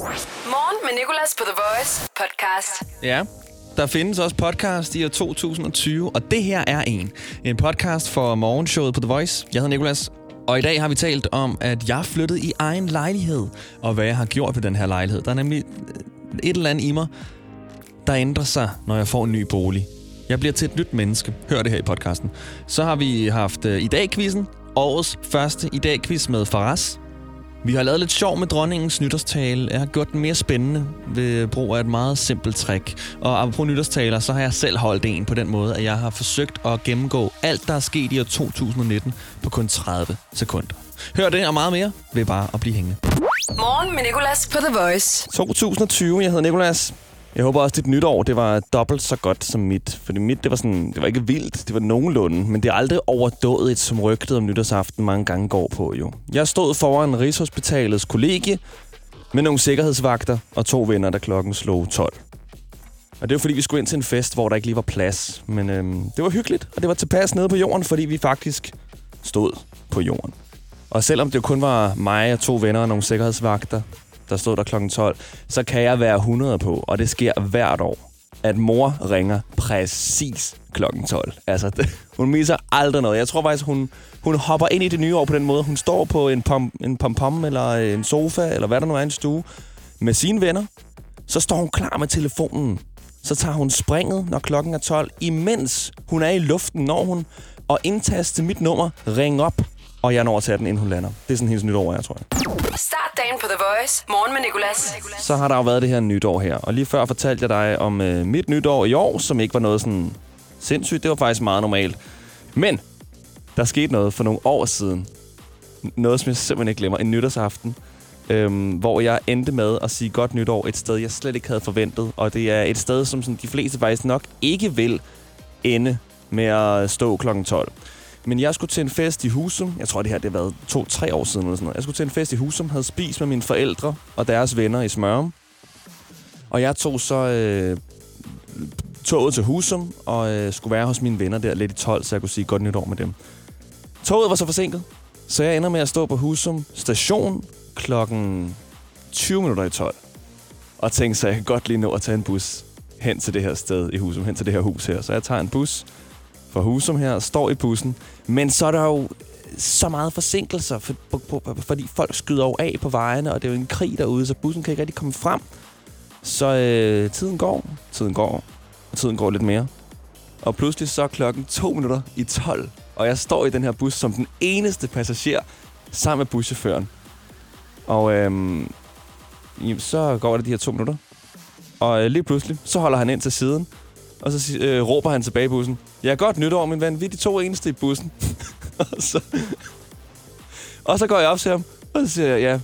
Morgen med Nicolas på The Voice podcast. Ja, der findes også podcast i år 2020, og det her er en. En podcast for morgenshowet på The Voice. Jeg hedder Nicolas, og i dag har vi talt om, at jeg flyttede i egen lejlighed, og hvad jeg har gjort ved den her lejlighed. Der er nemlig øh, et eller andet i mig, der ændrer sig, når jeg får en ny bolig. Jeg bliver til et nyt menneske. Hør det her i podcasten. Så har vi haft øh, i dag-quizzen, årets første i dag-quiz med Faras. Vi har lavet lidt sjov med dronningens nytårstale. Jeg har gjort den mere spændende ved brug af et meget simpelt trick. Og apropos nytårstaler, så har jeg selv holdt en på den måde, at jeg har forsøgt at gennemgå alt, der er sket i år 2019 på kun 30 sekunder. Hør det og meget mere ved bare at blive hængende. Morgen med Nicolas på The Voice. 2020, jeg hedder Nikolas. Jeg håber også, at dit nytår det var dobbelt så godt som mit. Fordi mit, det var, sådan, det var ikke vildt, det var nogenlunde. Men det er aldrig overdået, et som rygtet om nytårsaften mange gange går på jo. Jeg stod foran Rigshospitalets kollegie med nogle sikkerhedsvagter og to venner, da klokken slog 12. Og det var fordi, vi skulle ind til en fest, hvor der ikke lige var plads. Men øhm, det var hyggeligt, og det var tilpas nede på jorden, fordi vi faktisk stod på jorden. Og selvom det kun var mig og to venner og nogle sikkerhedsvagter, der stod der kl. 12, så kan jeg være 100 på, og det sker hvert år, at mor ringer præcis kl. 12. Altså, det, hun misser aldrig noget. Jeg tror faktisk, hun, hun hopper ind i det nye år på den måde. Hun står på en pom, en pom, eller en sofa, eller hvad der nu er i en stue, med sine venner. Så står hun klar med telefonen. Så tager hun springet, når klokken er 12, imens hun er i luften, når hun og indtaste mit nummer, ring op, og jeg når at tage den, inden hun lander. Det er sådan hendes nytår, jeg tror jeg. Start dagen på The Voice. Morgen med Nicolas. så har der jo været det her nytår her. Og lige før fortalte jeg dig om øh, mit nytår i år, som ikke var noget sådan sindssygt. Det var faktisk meget normalt. Men der skete noget for nogle år siden. Noget, som jeg simpelthen ikke glemmer. En nytårsaften. Øhm, hvor jeg endte med at sige godt nytår et sted, jeg slet ikke havde forventet. Og det er et sted, som sådan, de fleste faktisk nok ikke vil ende med at stå klokken 12. Men jeg skulle til en fest i Husum. Jeg tror, det her det har været to-tre år siden. Eller sådan noget. Jeg skulle til en fest i Husum, havde spist med mine forældre og deres venner i Smørum. Og jeg tog så øh, toget til Husum og øh, skulle være hos mine venner der lidt i 12, så jeg kunne sige godt nytår med dem. Toget var så forsinket, så jeg ender med at stå på Husum station klokken 20 minutter i 12. Og tænkte, så jeg kan godt lige nå at tage en bus hen til det her sted i Husum, hen til det her hus her. Så jeg tager en bus fra Husum her, står i bussen. Men så er der jo så meget forsinkelser, for, på, på, fordi folk skyder over af på vejene, og det er jo en krig derude, så bussen kan ikke rigtig komme frem. Så øh, tiden går, tiden går, og tiden går lidt mere. Og pludselig så er klokken to minutter i 12, og jeg står i den her bus som den eneste passager sammen med buschaufføren. Og øhm, jamen, så går det de her to minutter. Og øh, lige pludselig, så holder han ind til siden, og så øh, råber han tilbage i bussen. Ja, godt nytår, min ven. Vi er de to eneste i bussen. og, så, og så går jeg op til ham, og så siger jeg, ja,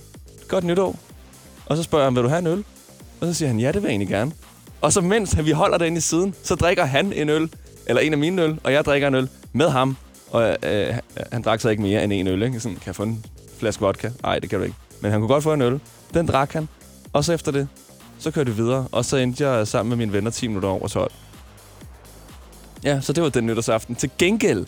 godt nytår. Og så spørger han, vil du have en øl? Og så siger han, ja, det vil jeg egentlig gerne. Og så mens vi holder derinde i siden, så drikker han en øl, eller en af mine øl, og jeg drikker en øl med ham. Og øh, han drak så ikke mere end en øl, ikke? Sådan, kan jeg få en flaske vodka? Nej, det kan du ikke. Men han kunne godt få en øl. Den drak han. Og så efter det, så kørte vi videre. Og så endte jeg sammen med mine venner 10 minutter over 12. Ja, så det var den nytårsaften. Til gengæld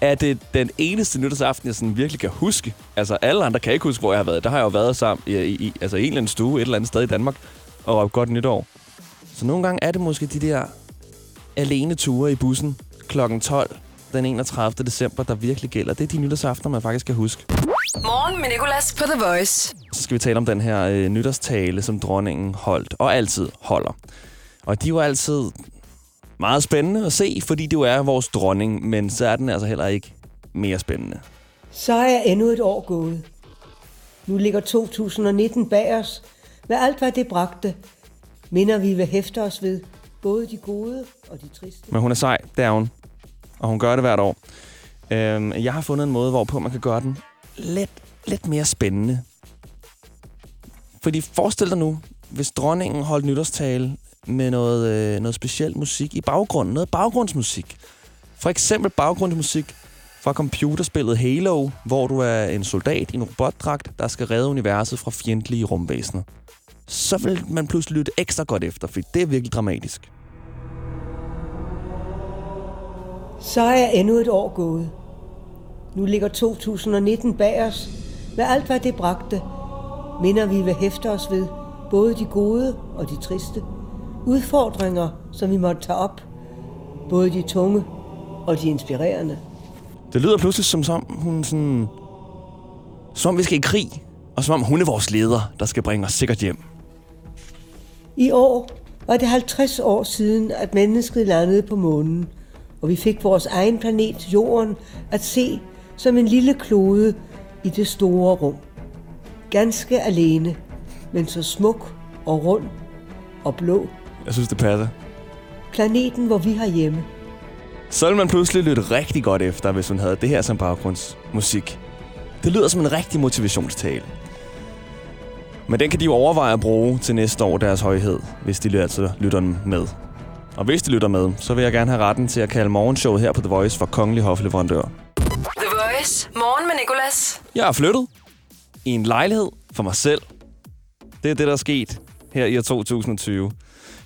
er det den eneste nytårsaften, jeg sådan virkelig kan huske. Altså, alle andre kan ikke huske, hvor jeg har været. Der har jeg jo været sammen i, i, i altså, en eller anden stue et eller andet sted i Danmark og råbt godt nytår. Så nogle gange er det måske de der alene ture i bussen klokken 12 den 31. december, der virkelig gælder. Det er de nytårsaftener, man faktisk kan huske. Morgen med Nicolas på The Voice. Så skal vi tale om den her øh, nytårstale, som dronningen holdt og altid holder. Og de var altid meget spændende at se, fordi det jo er vores dronning, men så er den altså heller ikke mere spændende. Så er endnu et år gået. Nu ligger 2019 bag os. Med alt, hvad det bragte, minder vi vil hæfte os ved. Både de gode og de triste. Men hun er sej, det er hun. Og hun gør det hvert år. Øhm, jeg har fundet en måde, hvorpå man kan gøre den lidt, lidt mere spændende. Fordi forestil dig nu, hvis dronningen holdt nytårstale med noget, øh, noget speciel musik i baggrunden. Noget baggrundsmusik. For eksempel baggrundsmusik fra computerspillet Halo, hvor du er en soldat i en robotdragt, der skal redde universet fra fjendtlige rumvæsener. Så vil man pludselig lytte ekstra godt efter, for det er virkelig dramatisk. Så er endnu et år gået. Nu ligger 2019 bag os. Med alt, hvad det bragte, minder vi vil hæfte os ved. både de gode og de triste. Udfordringer, som vi måtte tage op. Både de tunge og de inspirerende. Det lyder pludselig som som hun sådan... Som om vi skal i krig, og som om hun er vores leder, der skal bringe os sikkert hjem. I år var det 50 år siden, at mennesket landede på månen, og vi fik vores egen planet, Jorden, at se som en lille klode i det store rum. Ganske alene, men så smuk og rund og blå. Jeg synes, det passer. Planeten, hvor vi har hjemme. Så ville man pludselig lytte rigtig godt efter, hvis hun havde det her som baggrundsmusik. Det lyder som en rigtig motivationstale. Men den kan de jo overveje at bruge til næste år deres højhed, hvis de altså lytter den med. Og hvis de lytter med, så vil jeg gerne have retten til at kalde morgenshowet her på The Voice for kongelig hofleverandør. The Voice. Morgen med Nicolas. Jeg har flyttet i en lejlighed for mig selv. Det er det, der er sket her i år 2020.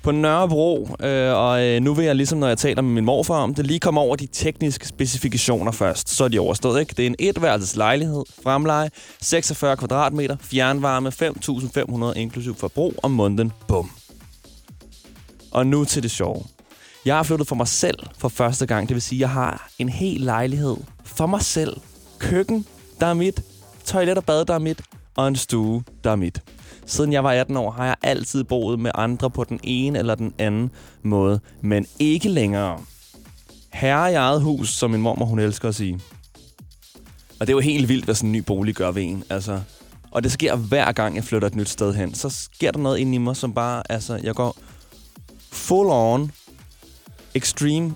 På Nørrebro, øh, og øh, nu vil jeg ligesom, når jeg taler med min morfar om det, lige komme over de tekniske specifikationer først. Så er de overstået, ikke? Det er en etværelses lejlighed, fremleje, 46 kvadratmeter, fjernvarme, 5.500 inklusiv forbrug om måneden. Bum. Og nu til det sjove. Jeg har flyttet for mig selv for første gang. Det vil sige, at jeg har en hel lejlighed for mig selv. Køkken, der er mit. Toilet og bad, der er mit. Og en stue, der er mit. Siden jeg var 18 år, har jeg altid boet med andre på den ene eller den anden måde. Men ikke længere. Herre i eget hus, som min mormor hun elsker at sige. Og det er jo helt vildt, hvad sådan en ny bolig gør ved en. Altså, og det sker hver gang, jeg flytter et nyt sted hen. Så sker der noget inde i mig, som bare... Altså, jeg går full on extreme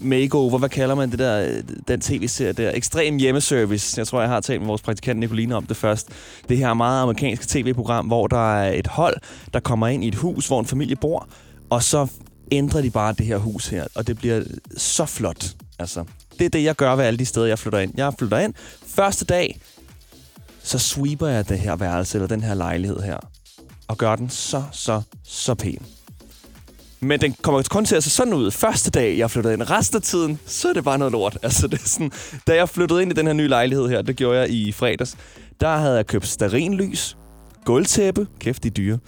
makeover, hvad kalder man det der, den tv-serie der, ekstrem hjemmeservice. Jeg tror, jeg har talt med vores praktikant Nicoline om det først. Det her meget amerikanske tv-program, hvor der er et hold, der kommer ind i et hus, hvor en familie bor, og så ændrer de bare det her hus her, og det bliver så flot. Altså, det er det, jeg gør ved alle de steder, jeg flytter ind. Jeg flytter ind. Første dag, så sweeper jeg det her værelse, eller den her lejlighed her, og gør den så, så, så pæn. Men den kommer kun til at se sådan ud første dag, jeg flyttede ind. Resten af tiden, så er det bare noget lort. Altså, det er sådan, da jeg flyttede ind i den her nye lejlighed her, det gjorde jeg i fredags, der havde jeg købt starinlys, gulvtæppe, kæft de dyre,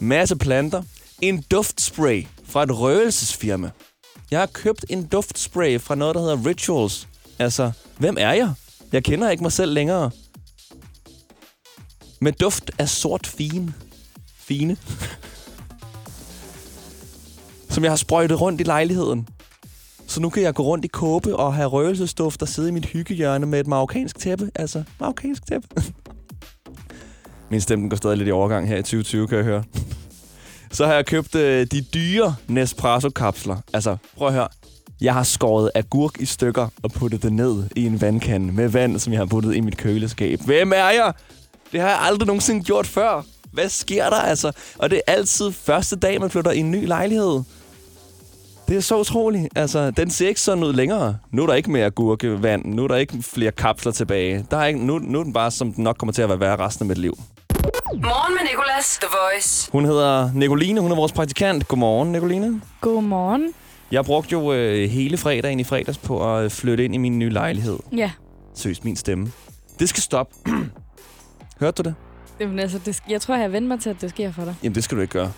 masse planter, en duftspray fra et røgelsesfirma. Jeg har købt en duftspray fra noget, der hedder Rituals. Altså, hvem er jeg? Jeg kender ikke mig selv længere. Med duft af sort fine. Fine som jeg har sprøjtet rundt i lejligheden. Så nu kan jeg gå rundt i kåbe og have røgelsesduft og sidde i mit hyggehjørne med et marokkansk tæppe. Altså, marokkansk tæppe. Min stemme går stadig lidt i overgang her i 2020, kan jeg høre. Så har jeg købt øh, de dyre Nespresso-kapsler. Altså, prøv at høre. Jeg har skåret agurk i stykker og puttet det ned i en vandkande med vand, som jeg har puttet i mit køleskab. Hvem er jeg? Det har jeg aldrig nogensinde gjort før. Hvad sker der altså? Og det er altid første dag, man flytter i en ny lejlighed. Det er så utroligt. Altså, den ser ikke sådan ud længere. Nu er der ikke mere gurkevand. Nu er der ikke flere kapsler tilbage. Der er ikke, nu, nu er den bare, som den nok kommer til at være resten af mit liv. Morgen med Nicolas. The Voice. Hun hedder Nicoline. Hun er vores praktikant. Godmorgen, Nicoline. Godmorgen. Jeg brugte jo øh, hele fredagen i fredags på at flytte ind i min nye lejlighed. Ja, Seriøst, min stemme. Det skal stoppe. Hørte du det? Jamen, altså, det, jeg tror, jeg vendt mig til, at det sker for dig. Jamen, det skal du ikke gøre.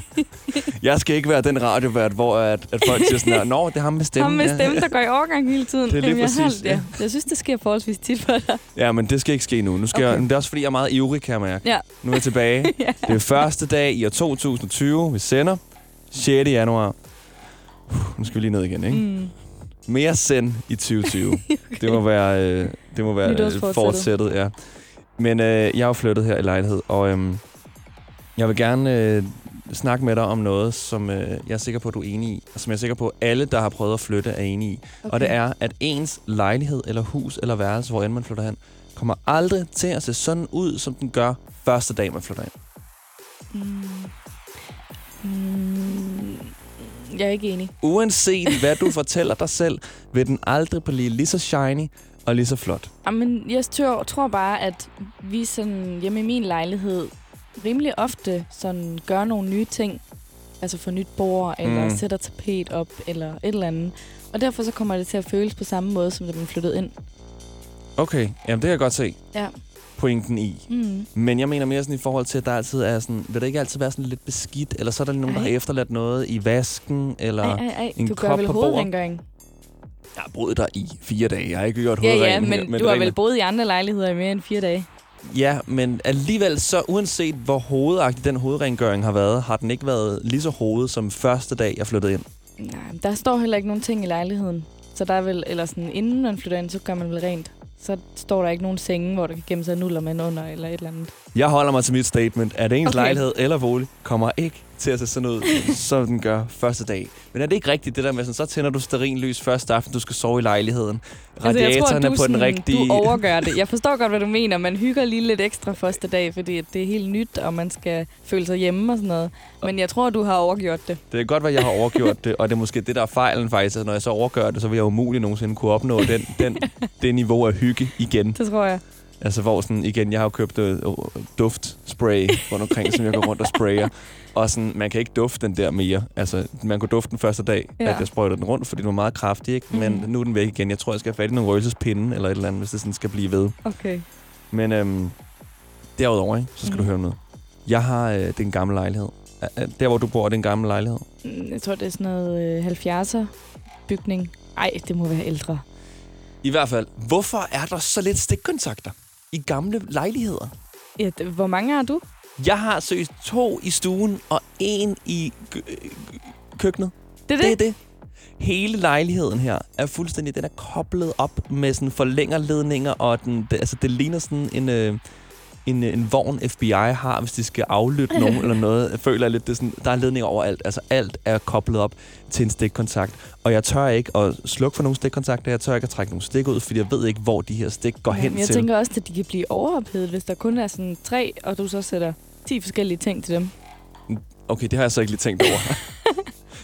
jeg skal ikke være den radiovært, hvor at, at folk siger sådan her, Nå, det er ham med stemmen. Ham med ja." stemme, der går i overgang hele tiden. Det er lige Jamen, jeg har- præcis, ja. ja. Jeg synes, det sker forholdsvis tit for dig. Ja, men det skal ikke ske nu. nu skal Okay. jeg, men det er også, fordi jeg er meget ivrig, kan jeg mærke. Ja. Nu er jeg tilbage. Ja. Det er første dag i år 2020. Vi sender 6. januar. Uh, nu skal vi lige ned igen, ikke? Mm. Mere send i 2020. okay. Det må være, øh, det må være øh, fortsættet, ja. Men øh, jeg er jo flyttet her i lejlighed, og øh, jeg vil gerne øh, snakke med dig om noget, som øh, jeg er sikker på, at du er enig i, og som jeg er sikker på, at alle, der har prøvet at flytte, er enige i. Okay. Og det er, at ens lejlighed, eller hus, eller værelse, hvor end man flytter hen, kommer aldrig til at se sådan ud, som den gør første dag, man flytter ind. Mm. Mm. Jeg er ikke enig. Uanset hvad du fortæller dig selv, vil den aldrig blive lige så shiny og lige så flot. Jamen, jeg tror, tror bare, at vi sådan hjemme i min lejlighed rimelig ofte sådan gør nogle nye ting. Altså for nyt bord, eller Mm. sætter tapet op, eller et eller andet. Og derfor så kommer det til at føles på samme måde, som da man flyttede ind. Okay, jamen det kan jeg godt se. Ja. pointen i. Mm. Men jeg mener mere sådan i forhold til, at der altid er sådan... Vil der ikke altid være sådan lidt beskidt? Eller så er der nogen, der Ej. har efterladt noget i vasken? Eller... Ej, ej, ej. en Du gør kop vel på bordet. Jeg har boet der i fire dage. Jeg har ikke gjort Ja, ja, hovedringen men, her, du har vel boet i andre lejligheder i mere end fire dage? Ja, men alligevel så uanset hvor hovedagtig den hovedrengøring har været, har den ikke været lige så hovedet som første dag, jeg flyttede ind. Nej, der står heller ikke nogen ting i lejligheden. Så der er vel, eller sådan, inden man flytter ind, så gør man vel rent. Så står der ikke nogen senge, hvor der kan gemme sig nuller med under, eller et eller andet. Jeg holder mig til mit statement, at ens okay. lejlighed eller bolig kommer ikke til at se sådan ud, som den gør første dag. Men er det ikke rigtigt, det der med, sådan, så tænder du stearinlys første aften, du skal sove i lejligheden. Altså, jeg tror, du, på den sådan, rigtige... du overgør det. Jeg forstår godt, hvad du mener. Man hygger lige lidt ekstra første dag, fordi det er helt nyt, og man skal føle sig hjemme og sådan noget. Men jeg tror, du har overgjort det. Det er godt, at jeg har overgjort det, og det er måske det, der er fejlen faktisk. At når jeg så overgør det, så vil jeg umuligt nogensinde kunne opnå den, den, det niveau af hygge igen. Det tror jeg. Altså hvor sådan, igen, jeg har jo købt øh, duftspray rundt omkring, som jeg går rundt og sprayer. Og sådan, man kan ikke dufte den der mere. Altså, man kunne dufte den første dag, Ja. at jeg sprøjtede den rundt, fordi den var meget kraftig, ikke? Men Mhm. nu er den væk igen. Jeg tror, jeg skal have fat i nogle røgelsespinde eller et eller andet, hvis det sådan skal blive ved. Okay. Men øhm, derudover, ikke? så skal Mhm. du høre noget. Jeg har øh, den gamle lejlighed. Øh, øh, Der, hvor du bor, er det en gammel lejlighed. Mm, Jeg tror, det er sådan noget øh, 70'er bygning. Ej, det må være ældre. I hvert fald, hvorfor er der så lidt stikkontakter i gamle lejligheder? Ja, det, hvor mange har du? Jeg har søgt to i stuen og en i kø- øh, køkkenet. Det er Det det? er det. Hele lejligheden her er fuldstændig, den er koblet op med sådan forlængerledninger, og den, det, altså det ligner sådan en, øh, en, øh, en vogn FBI har, hvis de skal aflytte nogen eller noget. Jeg føler lidt, det er sådan, der er ledninger overalt. Altså alt er koblet op til en stikkontakt. Og jeg tør ikke at slukke for nogle stikkontakter. Jeg tør ikke at trække nogle stik ud, fordi jeg ved ikke, hvor de her stik går hen Jamen, jeg til. tænker også, at de kan blive overophedet, hvis der kun er sådan tre, og du så sætter 10 forskellige ting til dem. Okay, det har jeg så ikke lige tænkt over.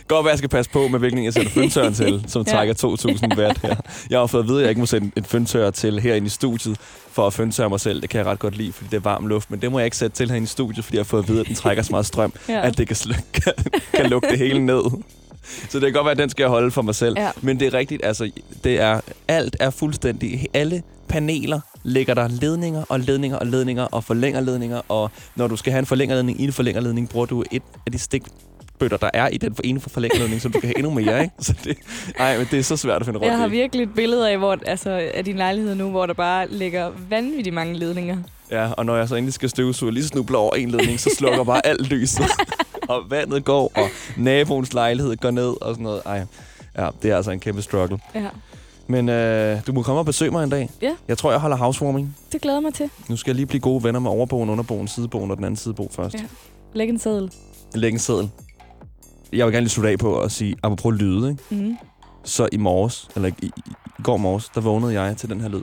Godt være, jeg skal passe på med, hvilken jeg sætter føntøren til, som trækker 2.000 watt her. Jeg har fået at vide, at jeg ikke må sætte en føntør til herinde i studiet, for at føntøre mig selv. Det kan jeg ret godt lide, fordi det er varm luft. Men det må jeg ikke sætte til herinde i studiet, fordi jeg har fået at vide, at den trækker så meget strøm, Ja. at det kan, sl- kan, kan lukke det hele ned. Så det kan godt være, at den skal jeg holde for mig selv. Ja. Men det er rigtigt, altså, det er, alt er fuldstændig, alle paneler ligger der ledninger og ledninger og ledninger og forlængerledninger, og når du skal have en forlængerledning i en forlængerledning, bruger du et af de stikbøtter, der er i den for ene for forlængerledning, så du kan have endnu mere, ikke? Så det, ej, men det er så svært at finde rundt Jeg har i. virkelig et billede af, hvor, altså, af din lejlighed nu, hvor der bare ligger vanvittigt mange ledninger. Ja, og når jeg så endelig skal støvsuge, lige snubler over en ledning, så slukker bare alt lyset. og vandet går, og naboens lejlighed går ned og sådan noget. Ej, ja, det er altså en kæmpe struggle. Ja, Men øh, du må komme og besøge mig en dag. Ja. Jeg tror, jeg holder housewarming. det glæder mig til. Nu skal jeg lige blive gode venner med overboen, underboen, sideboen og den anden sidebo først. Ja. Læg en seddel. Læg en seddel. Jeg vil gerne lige slutte af på at sige, apropos lyde, ikke? Mm. Så i morges, eller i, i, i går morges, der vågnede jeg til den her lyd.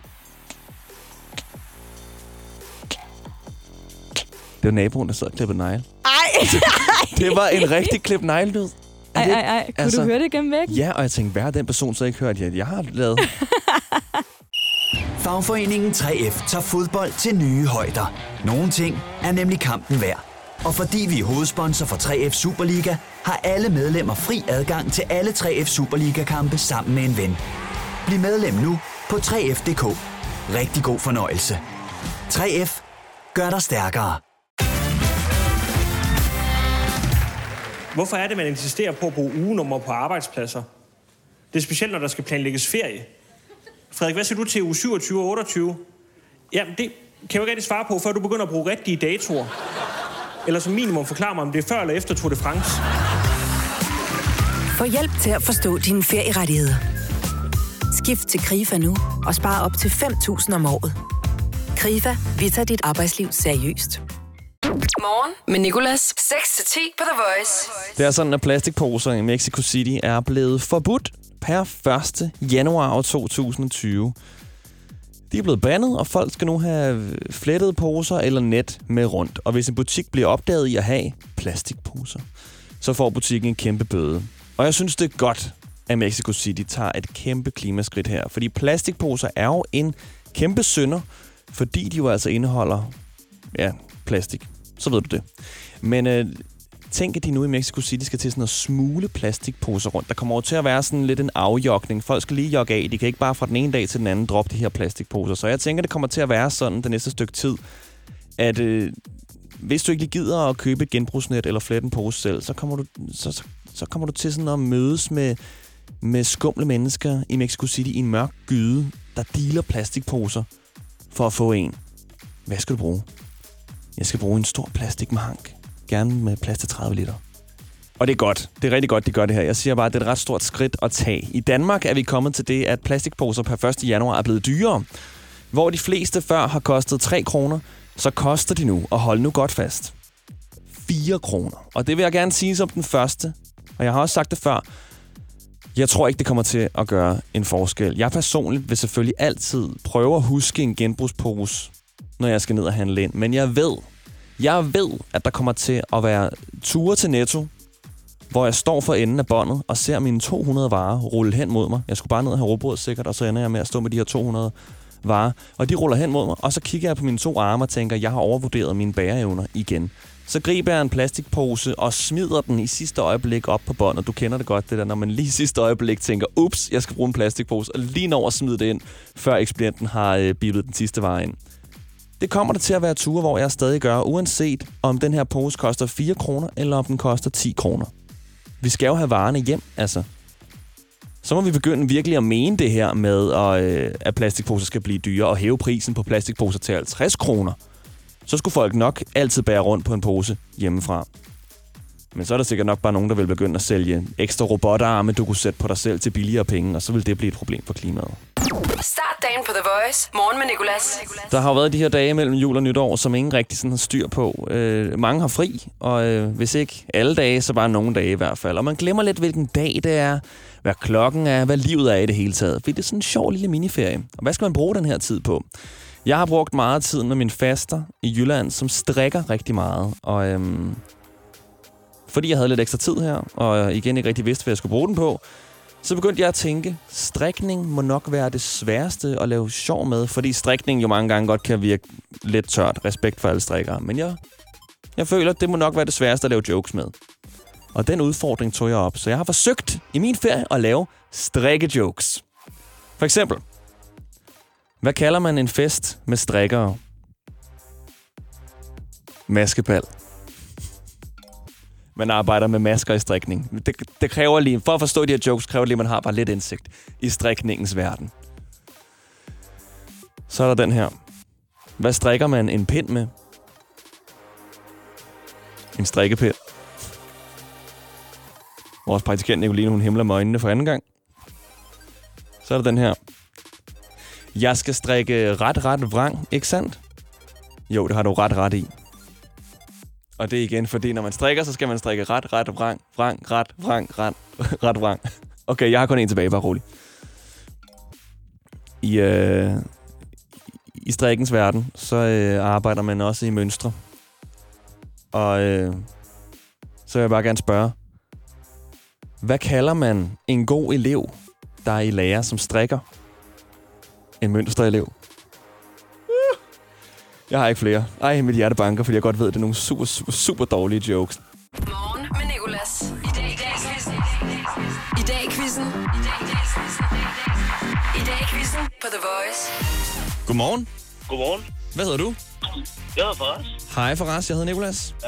Det var naboen, der sad og klippede negle. Ej, Det var en rigtig klip neglelyd. Ej, det ej, ej. Kunne altså- du høre det gennem væggen? Ja, og jeg tænkte, hvad har den person så ikke hørt, at jeg har lavet? Fagforeningen 3F tager fodbold til nye højder. Nogle ting er nemlig kampen værd. Og fordi vi er hovedsponsor for 3F Superliga, har alle medlemmer fri adgang til alle 3F Superliga-kampe sammen med en ven. Bliv medlem nu på 3F.dk. Rigtig god fornøjelse. 3F gør dig stærkere. Hvorfor er det, man insisterer på at bruge ugenummer på arbejdspladser? Det er specielt, når der skal planlægges ferie. Frederik, hvad siger du til uge 27 og 28? Jamen, det kan jeg jo ikke rigtig svare på, før du begynder at bruge rigtige datoer. Eller som minimum forklare mig, om det er før eller efter Tour de France. Få hjælp til at forstå dine ferierettigheder. Skift til KRIFA nu og spare op til 5.000 om året. KRIFA, vi tager dit arbejdsliv seriøst. Morgen med Nicolas. 6-10 på The Voice. Det er sådan, at plastikposer i Mexico City er blevet forbudt per 1. januar år 2020. De er blevet bandet, og folk skal nu have flettede poser eller net med rundt. Og hvis en butik bliver opdaget i at have plastikposer, så får butikken en kæmpe bøde. Og jeg synes, det er godt, at Mexico City tager et kæmpe klimaskridt her. Fordi plastikposer er jo en kæmpe synder, fordi de jo altså indeholder ja, plastik. Så ved du det. Men øh, Tænk, at de nu i Mexico City skal til sådan at smule plastikposer rundt. Der kommer over til at være sådan lidt en afjokning. Folk skal lige jogge af. De kan ikke bare fra den ene dag til den anden droppe de her plastikposer. Så jeg tænker, det kommer til at være sådan det næste stykke tid, at øh, hvis du ikke lige gider at købe et genbrugsnet eller flette en pose selv, så kommer du, så, så, så kommer du til sådan at mødes med, med skumle mennesker i Mexico City i en mørk gyde, der dealer plastikposer for at få en. Hvad skal du bruge? Jeg skal bruge en stor plastikmank. Gerne med plads til 30 liter. Og det er godt. Det er rigtig godt, de gør det her. Jeg siger bare, at det er et ret stort skridt at tage. I Danmark er vi kommet til det, at plastikposer per 1. januar er blevet dyrere. Hvor de fleste før har kostet 3 kroner, så koster de nu, og hold nu godt fast, 4 kroner. Og det vil jeg gerne sige som den første. Og jeg har også sagt det før. Jeg tror ikke, det kommer til at gøre en forskel. Jeg personligt vil selvfølgelig altid prøve at huske en genbrugspose, når jeg skal ned og handle ind. Men jeg ved, jeg ved, at der kommer til at være ture til Netto, hvor jeg står for enden af båndet og ser mine 200 varer rulle hen mod mig. Jeg skulle bare ned og have råbrød sikkert, og så ender jeg med at stå med de her 200 varer. Og de ruller hen mod mig, og så kigger jeg på mine to arme og tænker, jeg har overvurderet mine bæreevner igen. Så griber jeg en plastikpose og smider den i sidste øjeblik op på båndet. Du kender det godt, det der, når man lige i sidste øjeblik tænker, ups, jeg skal bruge en plastikpose, og lige når at smide det ind, før ekspedienten har øh, bippet den sidste vare ind. Det kommer der til at være ture, hvor jeg stadig gør, uanset om den her pose koster 4 kroner, eller om den koster 10 kroner. Vi skal jo have varerne hjem, altså. Så må vi begynde virkelig at mene det her med, at, øh, at plastikposer skal blive dyre, og hæve prisen på plastikposer til 50 kroner. Så skulle folk nok altid bære rundt på en pose hjemmefra. Men så er der sikkert nok bare nogen, der vil begynde at sælge ekstra robotarme, du kunne sætte på dig selv til billigere penge, og så vil det blive et problem for klimaet. Start dagen på The Voice. Morgen med Nicolas. Der har jo været de her dage mellem jul og nytår, som ingen rigtig sådan har styr på. Øh, mange har fri, og øh, hvis ikke alle dage, så bare nogle dage i hvert fald. Og man glemmer lidt, hvilken dag det er, hvad klokken er, hvad livet er i det hele taget. Fordi det er sådan en sjov lille miniferie. Og hvad skal man bruge den her tid på? Jeg har brugt meget tid med min faster i Jylland, som strikker rigtig meget. Og øhm, fordi jeg havde lidt ekstra tid her, og igen ikke rigtig vidste, hvad jeg skulle bruge den på, så begyndte jeg at tænke, strikning må nok være det sværeste at lave sjov med, fordi strikning jo mange gange godt kan virke lidt tørt. Respekt for alle strikkere. Men jeg, jeg føler, at det må nok være det sværeste at lave jokes med. Og den udfordring tog jeg op, så jeg har forsøgt i min ferie at lave strikkejokes. For eksempel, hvad kalder man en fest med strikkere? Maskepal. Man arbejder med masker i strikning. Det, det kræver lige, for at forstå de her jokes, kræver lige, at man har bare lidt indsigt i strikningens verden. Så er der den her. Hvad strikker man en pind med? En strikkepind. Vores praktikant Nicoline, hun himler med øjnene for anden gang. Så er der den her. Jeg skal strikke ret, ret vrang, ikke sandt? Jo, det har du ret, ret i. Og det er igen, fordi når man strikker, så skal man strikke ret, ret, vrang, vrang, ret, vrang, ret, ret, vrang. Okay, jeg har kun en tilbage, bare rolig. I, øh, i strikkens verden, så øh, arbejder man også i mønstre. Og øh, så vil jeg bare gerne spørge, hvad kalder man en god elev, der er i lærer som strikker? En mønsterelev. Jeg har ikke flere. Ej, mit hjerte banker, fordi jeg godt ved, at det er nogle super, super, super dårlige jokes. Morgen med Nicolas. I dag i dag quizzen. I dag i quizzen. I dag i dag quizzen. Dag på The Voice. Godmorgen. Godmorgen. Hvad hedder du? Jeg hedder Faras. Hej Faras, jeg hedder Nikolas. Ja.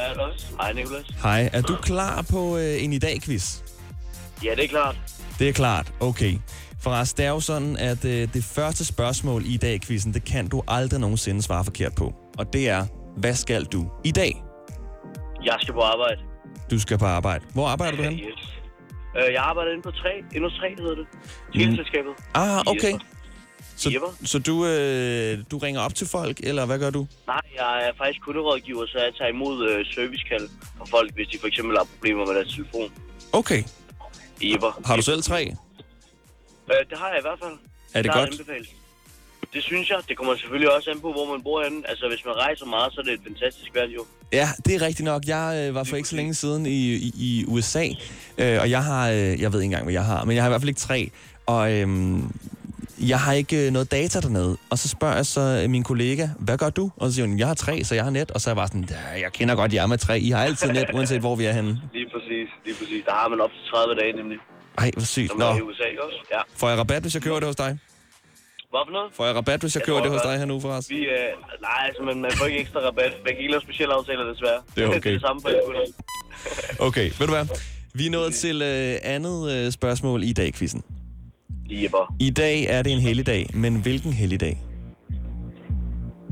Hej, Nicolas. Hej, er du klar på øh, en i dag-quiz? Ja, det er klart. Det er klart, okay. Faras, det er jo sådan, at øh, det første spørgsmål i dag-quizzen, det kan du aldrig nogensinde svare forkert på. Og det er, hvad skal du i dag? Jeg skal på arbejde. Du skal på arbejde. Hvor arbejder du hen? Yes. Øh, jeg arbejder inde på 3. Endnu 3 hedder det. Teleselskabet. Ah, I okay. Så, så du, øh, du ringer op til folk, eller hvad gør du? Nej, jeg er faktisk kunderådgiver, så jeg tager imod øh, servicekald fra folk, hvis de for eksempel har problemer med deres telefon. Okay. I Jepper. Har du selv tre? Øh, det har jeg i hvert fald. Er det godt? anbefalet. Det synes jeg. Det kommer selvfølgelig også an på, hvor man bor henne. Altså, hvis man rejser meget, så er det et fantastisk valg, jo. Ja, det er rigtigt nok. Jeg øh, var for ikke så længe siden i, i, i USA, øh, og jeg har, øh, jeg ved ikke engang, hvad jeg har, men jeg har i hvert fald ikke tre. Og øhm, jeg har ikke øh, noget data dernede. Og så spørger jeg så øh, min kollega, hvad gør du? Og så siger hun, jeg har tre, så jeg har net. Og så er jeg bare sådan, "Ja, jeg kender godt jer med tre. I har altid net, uanset hvor vi er henne. Lige præcis, lige præcis. Der har man op til 30 dage nemlig, Ej, hvor sygt. som Nå, er i USA ikke også. Ja. får jeg rabat, hvis jeg køber det hos dig? Hvad for noget? Får jeg rabat, hvis jeg Jeg køber det hos dig her nu, forresten? Vi, øh, nej, altså, man, man får ikke ekstra rabat. Man kan ikke lave specielle aftaler, desværre. Det er okay. det er det samme for. Okay, ved du hvad? Vi er nået til øh, andet øh, spørgsmål i dag, quizzen. Jepper. I dag er det en helligdag, men hvilken helligdag?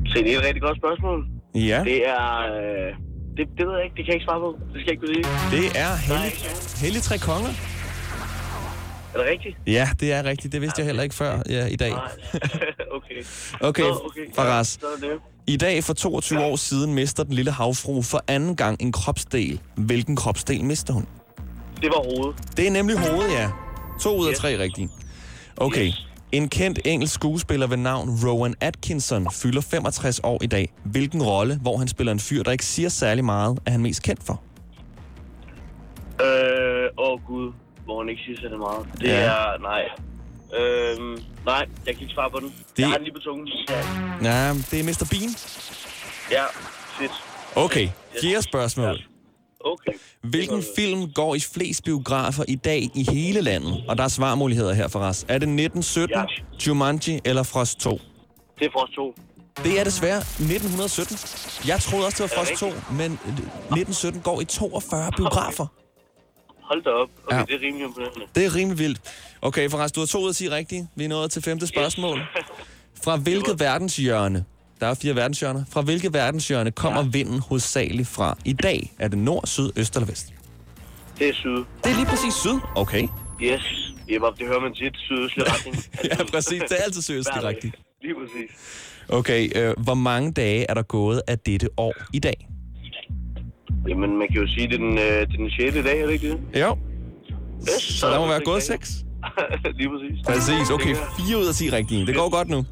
Se, det er et rigtig godt spørgsmål. Ja, Det er... Øh, det, det ved jeg ikke. Det kan jeg ikke svare på. Det skal jeg ikke kunne sige. det er hellig, hellig tre konger. Er det rigtigt? Ja, det er rigtigt. Det vidste jeg heller ikke før ja, i dag. Nej. okay. Okay, Nå, okay. Ja, det. I dag for 22 år siden mister den lille havfru for anden gang en kropsdel. Hvilken kropsdel mister hun? Det var hovedet. Det er nemlig hovedet, ja. To ud af tre rigtige. Okay. En kendt engelsk skuespiller ved navn Rowan Atkinson fylder 65 år i dag. Hvilken rolle, hvor han spiller en fyr, der ikke siger særlig meget, er han mest kendt for? Øh, åh oh, gud, hvor han ikke siger så det meget. Det Ja. er, nej. Øhm, nej, jeg kan ikke svare på den. Det... Jeg har den lige på tungen. Ja, Ja, det er Mr. Bean. ja fedt. Okay, fjerde spørgsmål. Okay. Hvilken film går i flest biografer i dag i hele landet? Og der er svarmuligheder her for os. Er det 1917, Ja. Jumanji eller Frost 2? Det er for os to. Det er desværre 1917. Jeg troede også, det var Er Frost det 2, men 1917 går i 42 biografer. Hold da op. Okay, Ja. det er rimelig imponerende. Det er rimelig vildt. Okay, forresten, du har to ud af 10 rigtige. Vi er nået til femte spørgsmål. Fra hvilket verdenshjørne, der er fire verdenshjørner, fra hvilket verdenshjørne kommer ja. vinden hovedsageligt fra i dag? Er det nord, syd, øst eller vest? Det er syd. Det er lige præcis syd. Okay. Yes. Jepper, det hører man tit. Sydøstlig retning. Ja, præcis. Det er altid sydøst Hver dag. rigtigt. Lige præcis. Okay, øh, hvor mange dage er der gået af dette år i dag? Jamen, man kan jo sige, det er den, øh, det er den 6. dag, er det ikke det? Jo. Yes, Så der må være gået 6. Lige præcis. Præcis. Okay, 4 ud af 10 rigtige. Det går godt nu.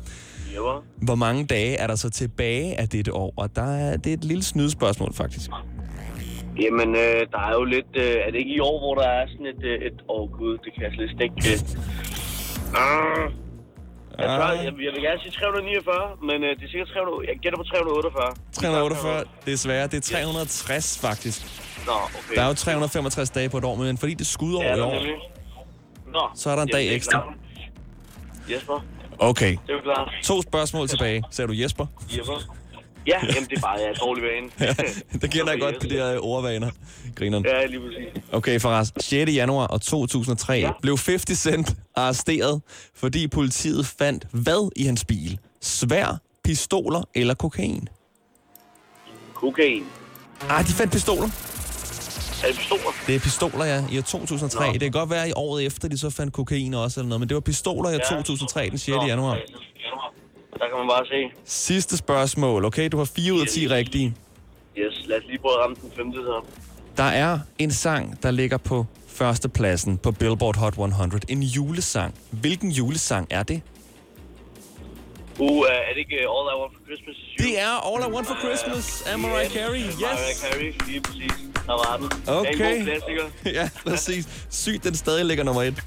Hvor mange dage er der så tilbage af dette år? Og der er, det er et lille snydespørgsmål, faktisk. Jamen, øh, der er jo lidt... Øh, er det ikke i år, hvor der er sådan et... Øh, et åh, oh, gud, det kan jeg slet ikke... Øh. Ah. Jeg, tror, jeg, jeg vil gerne sige 349, men øh, det er sikkert 300, jeg gætter på 348. 348, desværre. Det er 360, faktisk. Nå, okay. Der er jo 365 dage på et år, men fordi det er skudår ja, i år. Nå, så er der en dag ekstra. klart. Jesper, Okay. det er klart. To spørgsmål tilbage. Sagde du Jesper? Jesper. Ja, jamen det er bare, jeg er dårlig vane. det kender jeg godt, de der ordvaner. Grineren. Ja, lige præcis. Okay, forresten. 6. januar år 2003 ja. blev 50 Cent arresteret, fordi politiet fandt hvad i hans bil? Svær, pistoler eller kokain? Kokain. Ah, de fandt pistoler. Er det pistoler? Det er pistoler, ja, i år 2003. Nå. Det kan godt være, at i året efter, de så fandt kokain også eller noget, men det var pistoler i år Ja. 2003, den 6. Nå. januar. Der kan man bare se. Sidste spørgsmål, okay? Du har 4 ud af 10 rigtige. Yes, lad os lige prøve at ramme den femte så. Der er en sang, der ligger på førstepladsen på Billboard Hot 100. En julesang. Hvilken julesang er det? Uh, er det ikke uh, All I Want for Christmas is You? Det er All I Want for Christmas af Mariah Carey. Mariah Yes! Carey, lige præcis. Der var den. Det er Okay. en god klassiker. ja, præcis. Sygt, den stadig ligger nummer et.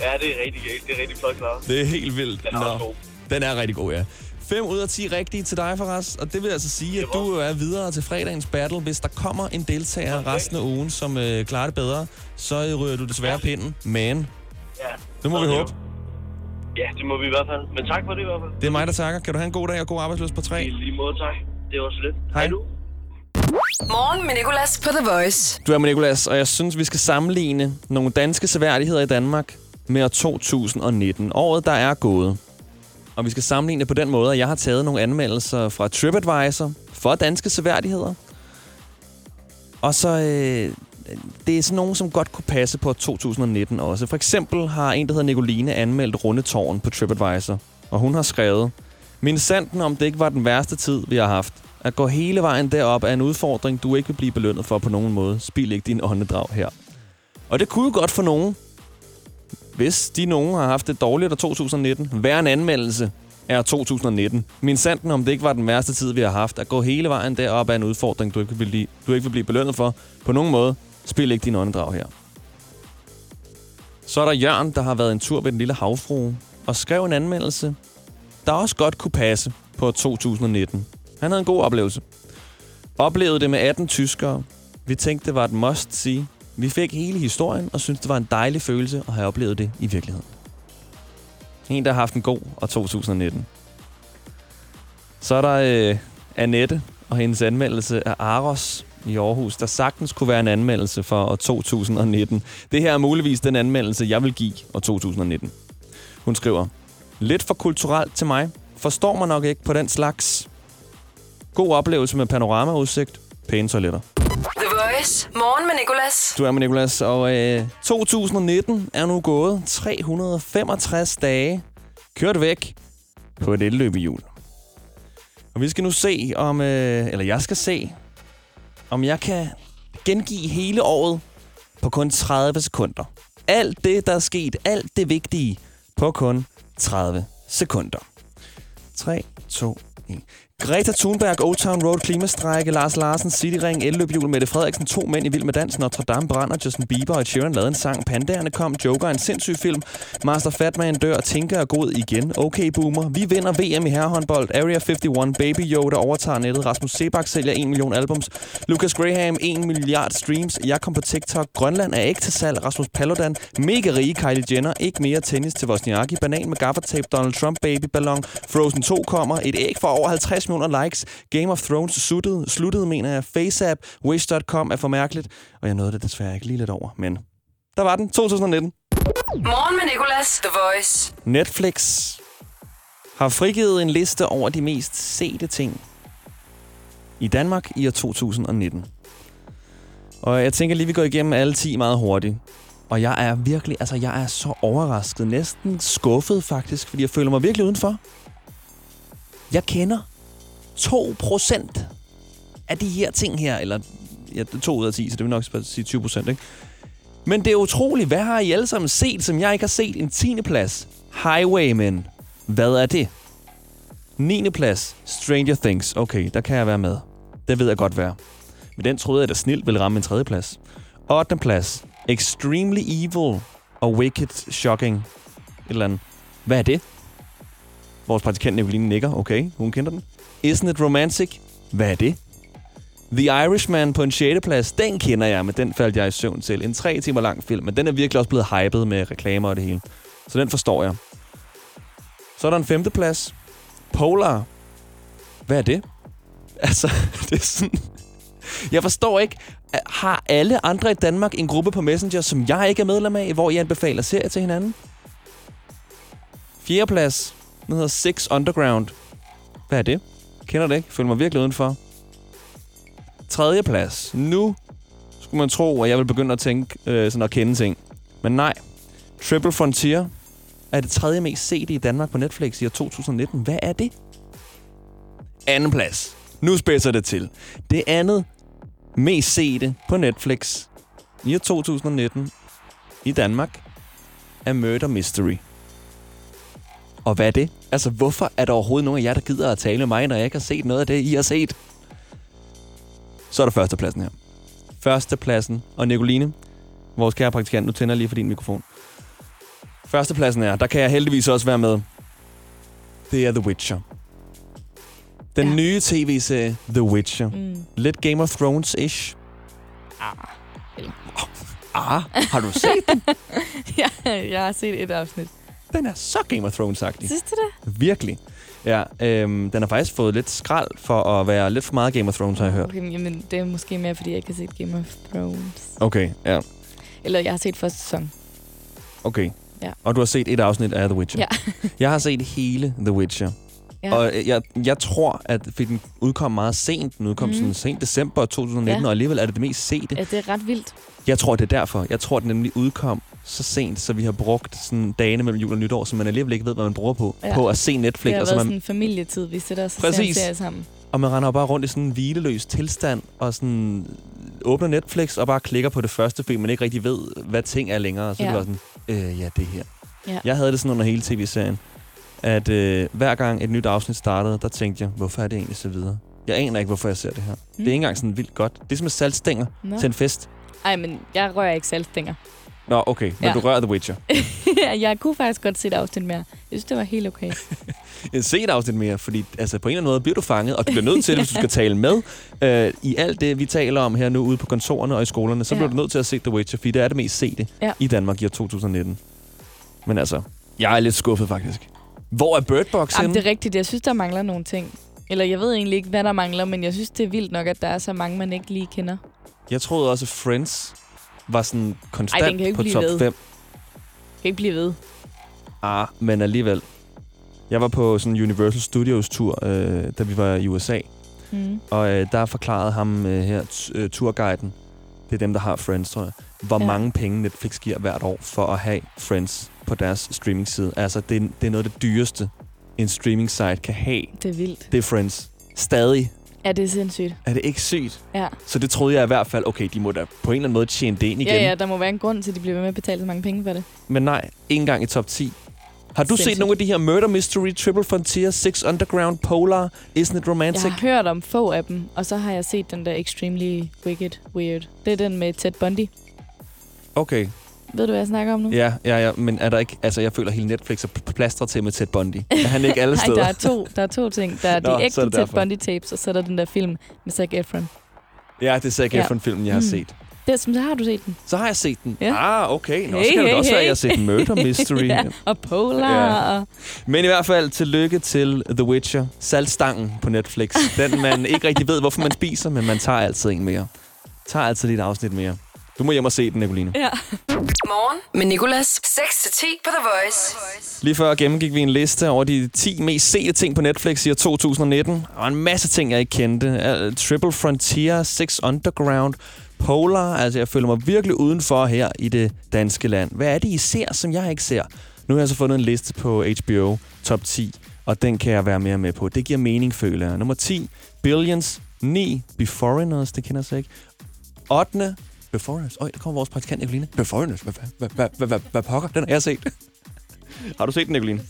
Ja, det er rigtig, det er rigtig flot klaret. Det er helt vildt. Den er også god. Den er rigtig god, ja. 5 ud af 10 rigtige til dig, Faraz. Og det vil altså sige, at du er videre til fredagens battle. Hvis der kommer en deltager resten af ugen, som øh, klarer det bedre, så ryger du desværre pinden. Men Ja. det må vi håbe. Ja, det må vi i hvert fald. Men tak for det i hvert fald. Det er mig, der takker. Kan du have en god dag og god arbejdsløs på I 3? lige måde, tak. Det var så lidt. Hej. du. Morgen med Nicolas på The Voice. Du er med Nicolas, og jeg synes, vi skal sammenligne nogle danske seværdigheder i Danmark med år 2019. Året, der er gået. Og vi skal sammenligne det på den måde, at jeg har taget nogle anmeldelser fra TripAdvisor for danske seværdigheder. Og så, øh, det er sådan nogen, som godt kunne passe på 2019 også. For eksempel har en, der hedder Nicoline, anmeldt Rundetårn på TripAdvisor. Og hun har skrevet, Min sanden om det ikke var den værste tid, vi har haft. At gå hele vejen derop er en udfordring, du ikke vil blive belønnet for på nogen måde. Spil ikke din åndedrag her. Og det kunne jo godt for nogen, hvis de nogen har haft det dårligt af 2019, hver en anmeldelse er 2019. Min sanden om det ikke var den værste tid, vi har haft. At gå hele vejen derop er en udfordring, du ikke vil blive, du ikke vil blive belønnet for på nogen måde. Spil ikke din åndedrag her. Så er der Jørgen, der har været en tur ved den lille havfrue og skrev en anmeldelse, der også godt kunne passe på 2019. Han havde en god oplevelse. Oplevede det med 18 tyskere. Vi tænkte, det var et must-see. Vi fik hele historien og syntes, det var en dejlig følelse at have oplevet det i virkeligheden. En, der har haft en god og 2019. Så er der øh, Annette og hendes anmeldelse af Aros i Aarhus, der sagtens kunne være en anmeldelse for år 2019. Det her er muligvis den anmeldelse, jeg vil give år 2019. Hun skriver, lidt for kulturelt til mig. Forstår mig nok ikke på den slags. God oplevelse med panoramaudsigt. Pæne toiletter. Voice. Morgen med Nicolas. Du er med Nicolas, og øh, 2019 er nu gået 365 dage kørt væk på et elløbehjul. Og vi skal nu se om, øh, eller jeg skal se, om jeg kan gengive hele året på kun 30 sekunder. Alt det, der er sket, alt det vigtige på kun 30 sekunder. 3, 2, 1. Greta Thunberg, Old Town Road, klimastrække, Lars Larsen, Cityring, elløbhjul, Mette Frederiksen, to mænd i Vild med Dans, Notre Dame brænder, Justin Bieber og Sharon lavede en sang, Pandaerne kom, Joker, en sindssyg film, Master Fatman dør, Tinker er god igen, Okay Boomer, vi vinder VM i herrehåndbold, Area 51, Baby Yoda overtager nettet, Rasmus Sebak sælger 1 million albums, Lucas Graham 1 milliard streams, jeg kom på TikTok, Grønland er ikke til salg, Rasmus Paludan, mega rige Kylie Jenner, ikke mere tennis til Vosniaki, banan med gaffertape, Donald Trump baby ballon, Frozen 2 kommer, et æg for over 50 millioner likes, Game of Thrones sluttede, sluttede mener jeg, FaceApp, Wish.com er for mærkeligt, og jeg nåede det desværre ikke lige lidt over, men der var den, 2019. Morgen med Nicolas. The Voice. Netflix har frigivet en liste over de mest sete ting i Danmark i år 2019. Og jeg tænker lige, vi går igennem alle 10 meget hurtigt. Og jeg er virkelig, altså jeg er så overrasket, næsten skuffet faktisk, fordi jeg føler mig virkelig udenfor. Jeg kender 2% af de her ting her, eller ja, 2 ud af 10, så det vil nok sige 20 procent, ikke? Men det er utroligt, hvad har I alle sammen set, som jeg ikke har set? En 10. plads, Highwaymen. Hvad er det? 9. plads, Stranger Things. Okay, der kan jeg være med. Det ved jeg godt være. Men den troede jeg, da snilt ville ramme en 3. plads. 8. plads, Extremely Evil og Wicked Shocking. Et eller andet. Hvad er det? Vores praktikant Nicoline nikker. Okay, hun kender den. Isn't It Romantic? Hvad er det? The Irishman på en 6. plads, den kender jeg, men den faldt jeg i søvn til. En tre timer lang film, men den er virkelig også blevet hypet med reklamer og det hele. Så den forstår jeg. Så er der en femte plads. Polar. Hvad er det? Altså, det er sådan... Jeg forstår ikke, har alle andre i Danmark en gruppe på Messenger, som jeg ikke er medlem af, hvor I anbefaler serier til hinanden? Fjerde plads. Den hedder Six Underground. Hvad er det? Kender det ikke? Føler mig virkelig udenfor. Tredje plads. Nu skulle man tro, at jeg vil begynde at tænke øh, sådan at kende ting. Men nej. Triple Frontier er det tredje mest sete i Danmark på Netflix i år 2019. Hvad er det? Anden plads. Nu spidser det til. Det andet mest sete på Netflix i år 2019 i Danmark er Murder Mystery. Og hvad er det? Altså, hvorfor er der overhovedet nogen af jer, der gider at tale med mig, når jeg ikke har set noget af det, I har set? Så er der førstepladsen her. Førstepladsen. Og Nicoline, vores kære praktikant, nu tænder jeg lige for din mikrofon. Førstepladsen er, der kan jeg heldigvis også være med. Det er The Witcher. Den ja. nye tv-serie The Witcher. Mm. Lidt Game of Thrones-ish. Ah. Ah, har du set den? ja, jeg har set et afsnit. Den er så Game of Thrones-agtig. Synes du det? Virkelig. Ja, øhm, den har faktisk fået lidt skrald for at være lidt for meget Game of Thrones, har jeg hørt. Okay, jamen, det er måske mere, fordi jeg ikke har set Game of Thrones. Okay, ja. Eller jeg har set første sæson. Okay. Ja. Og du har set et afsnit af The Witcher. Ja. jeg har set hele The Witcher. Ja. Og øh, jeg, jeg tror, at fordi den udkom meget sent, den udkom mm. sådan sent december 2019, Ja. og alligevel er det det mest sete. ja, det er ret vildt. Jeg tror, det er derfor. Jeg tror, den nemlig udkom så sent, så vi har brugt sådan dagene mellem jul og nytår, som man alligevel ikke ved, hvad man bruger på, Ja. på at se Det Netflix. har Og, så været man, sådan en familietid, vi sætter os og ser en Præcis. serie sammen. og man render bare rundt i sådan en hvileløs tilstand, og sådan åbner Netflix og bare klikker på det første, fordi man ikke rigtig ved, hvad ting er længere. Så ja. Det bare sådan, øh, ja, det her. Ja. Jeg havde det sådan under hele tv-serien, at øh, hver gang et nyt afsnit startede, der tænkte jeg, hvorfor er det egentlig så videre? Jeg aner ikke, hvorfor jeg ser det her. Mm. Det er ikke engang sådan vildt godt. Det er som med saltstænger Nå. til en fest. Ej, men jeg rører ikke saltstænger. Nå, okay. Men Ja. du rører The Witcher. jeg kunne faktisk godt se et afsnit mere. Jeg synes, det var helt okay. Se et afsnit mere, fordi altså, på en eller anden måde bliver du fanget, og du bliver nødt til, hvis du skal tale med øh, i alt det, vi taler om her nu ude på kontorerne og i skolerne, så Ja. bliver du nødt til at se The Witcher, fordi det er det mest sete Ja. i Danmark i år 2019. Men altså, jeg er lidt skuffet faktisk. Hvor er Bird Box Jamen, henne? det er rigtigt. Jeg synes, der mangler nogle ting. Eller jeg ved egentlig ikke, hvad der mangler, men jeg synes, det er vildt nok, at der er så mange, man ikke lige kender. Jeg troede også, at Friends var sådan konstant Ej, den kan ikke på blive top ved. 5. Kan ikke blive ved. Ah, men alligevel. Jeg var på sådan en Universal Studios tur, øh, da vi var i USA. Mm. Og øh, der forklarede ham øh, her, t- øh, turguiden, det er dem, der har Friends, tror jeg, hvor Ja. mange penge Netflix giver hvert år for at have Friends på deres streaming-side. Altså, det, er- det er noget af det dyreste, en streaming-site kan have. Det er vildt. Det er Friends. Stadig Ja, det er sindssygt. er det ikke sygt. Ja. Så det troede jeg i hvert fald, okay, de må da på en eller anden måde tjene det ind igen. ja, ja, der må være en grund til, at de bliver ved med at betale så mange penge for det. Men nej, ikke engang i top 10. Har du set Sindssygt. nogle af de her Murder Mystery, Triple Frontier, Six Underground, Polar, Isn't It Romantic? Jeg har hørt om få af dem, og så har jeg set den der Extremely Wicked Weird. Det er den med Ted Bundy. Okay, Ved du, hvad jeg snakker om nu? ja, ja, ja, men er der ikke... Altså, jeg føler, at hele Netflix er pl- plastret til med Ted Bundy. Er han ikke alle Nej, steder? der er to, der er to ting. Der er Nå, de er ægte det Ted. Bundy-tapes, og så er der den der film med Zac Efron. Ja, det er Zac Ja. Efron-filmen, jeg har Mm. set. Det, som så har du set den. Så har jeg set den. Ja. Ah, okay. Nå, Hey, så kan det hey, også være, at hey. jeg har set Murder Mystery. ja, og Polar. Ja. Og... Men i hvert fald, tillykke til The Witcher. Saltstangen på Netflix. Den, man ikke rigtig ved, hvorfor man spiser, men man tager altid en mere. Tager altid lidt afsnit mere. Du må hjem og se den, Nicoline. Ja. Morgen med Nicolas. 6-10 på The Voice. Lige før gennemgik vi en liste over de 10 mest sete ting på Netflix i år 2019. Der var en masse ting, jeg ikke kendte. Triple Frontier, Six Underground, Polar. Altså, jeg føler mig virkelig udenfor her i det danske land. Hvad er det, I ser, som jeg ikke ser? Nu har jeg så fundet en liste på HBO, top 10, og den kan jeg være mere med på. Det giver mening, føler jeg. Nummer 10, Billions. 9, Beforeigners, det kender jeg så ikke. 8. Beforeigners. Øj, der kommer vores praktikant, Nicoline. Beforeigners. Hvad, hvad, hvad, hvad, hvad, hvad pokker? Den har jeg set. har du set den, Nicoline?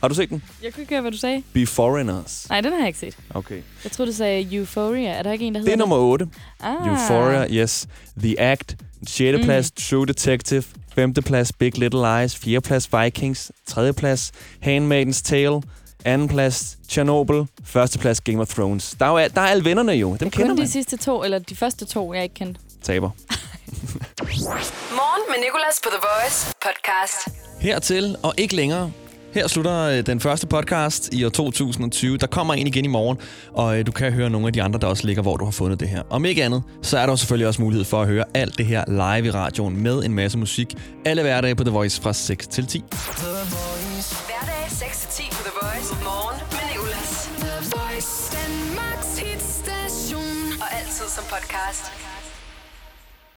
Har du set den? Jeg kunne ikke høre, hvad du sagde. Beforeigners. Nej, den har jeg ikke set. Okay. Jeg troede, du sagde Euphoria. Er der ikke en, der Det hedder er nummer 8. Ah. Euphoria, yes. The Act. 6. Mm. plads, True Detective. 5. plads, Big Little Lies. 4. plads, Vikings. 3. plads, Handmaid's Tale. 2. plads, Chernobyl. 1. plads, Game of Thrones. Der er, jo, al- der er alle vennerne jo. Dem Det er kender kun man. de sidste to, eller de første to, jeg ikke kendte. Taber. Morgen med Nicolas på The Voice podcast. Hertil og ikke længere. Her slutter øh, den første podcast i år 2020. Der kommer en igen i morgen, og øh, du kan høre nogle af de andre, der også ligger, hvor du har fundet det her. Om ikke andet, så er der selvfølgelig også mulighed for at høre alt det her live i radioen med en masse musik. Alle hverdage på The Voice fra 6 til 10. Hverdag 6-10 på The Voice. Morgen med Nicolas. The Voice, Danmarks hitstation. Og altid som podcast.